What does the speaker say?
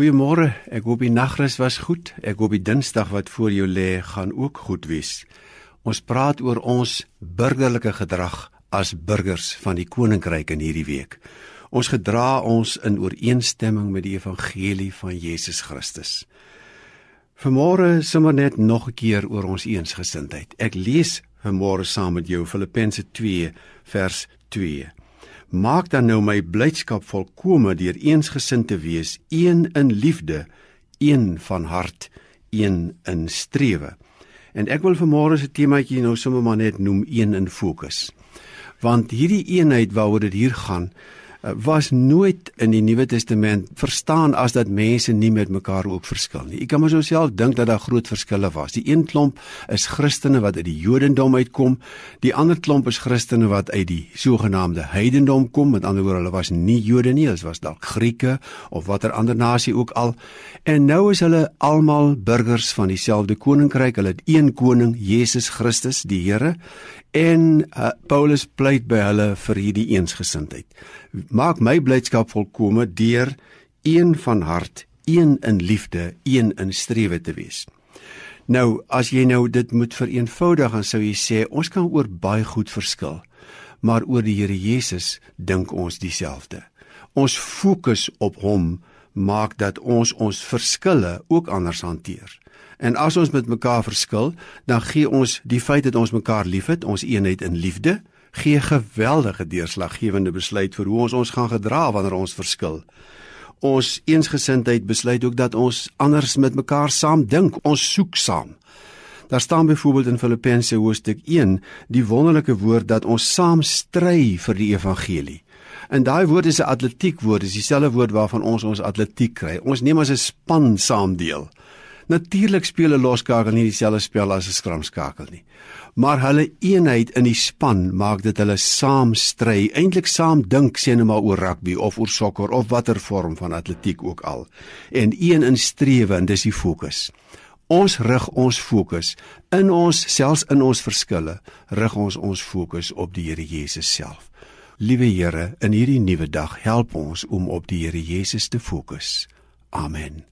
Goeiemôre. Ek hoop die nagrus was goed. Ek hoop die Dinsdag wat voor jou lê gaan ook goed wees. Ons praat oor ons burgerlike gedrag as burgers van die koninkryk in hierdie week. Ons gedra ons in ooreenstemming met die evangelie van Jesus Christus. Vanmôre sommer net nog 'n keer oor ons eensgesindheid. Ek lees vanmôre saam met jou Filippense 2 vers 2. Maak dan nou my blydskap volkome deur eensgesind te wees, een in liefde, een van hart, een in strewe. En ek wil vanmôre se temaatjie nou sommer maar net noem een in fokus. Want hierdie eenheid waaroor dit hier gaan, was nooit in die Nuwe Testament verstaan as dat mense nie met mekaar ook verskil nie. Ek kan maar self dink dat daar groot verskille was. Die een klomp is Christene wat uit die Jodendom uitkom, die ander klomp is Christene wat uit die sogenaamde heidendom kom. Met ander woorde, hulle was nie Jode nie, hulle was dalk Grieke of watter ander nasie ook al. En nou is hulle almal burgers van dieselfde koninkryk. Hulle het een koning, Jesus Christus, die Here. En uh, Paulus pleit by hulle vir hierdie eensgesindheid maak my blydskap volkome deur een van hart, een in liefde, een in strewe te wees. Nou, as jy nou dit moet vereenvoudig, dan sou jy sê ons kan oor baie goed verskil, maar oor die Here Jesus dink ons dieselfde. Ons fokus op hom maak dat ons ons verskille ook anders hanteer. En as ons met mekaar verskil, dan gee ons die feit dat ons mekaar liefhet, ons eenheid in liefde, gee geweldige deurslaggewende besluit vir hoe ons ons gaan gedra wanneer ons verskil. Ons eensgesindheid besluit ook dat ons anders met mekaar saam dink, ons soek saam. Daar staan byvoorbeeld in Filippense hoofstuk 1 die wonderlike woord dat ons saam stry vir die evangelie. En daai woord is 'n atletiek woord, is dieselfde woord waarvan ons ons atletiek kry. Ons neem as 'n span saam deel. Natuurlik speel 'n loskakel nie dieselfde spel as 'n skramskakel nie. Maar hulle eenheid in die span maak dit hulle saam stry, eintlik saam dink sien hulle maar oor rugby of oor sokker of watter vorm van atletiek ook al. En een in strewe en dis die fokus. Ons rig ons fokus in ons selfs in ons verskille, rig ons ons fokus op die Here Jesus self. Liewe Here, in hierdie nuwe dag help ons om op die Here Jesus te fokus. Amen.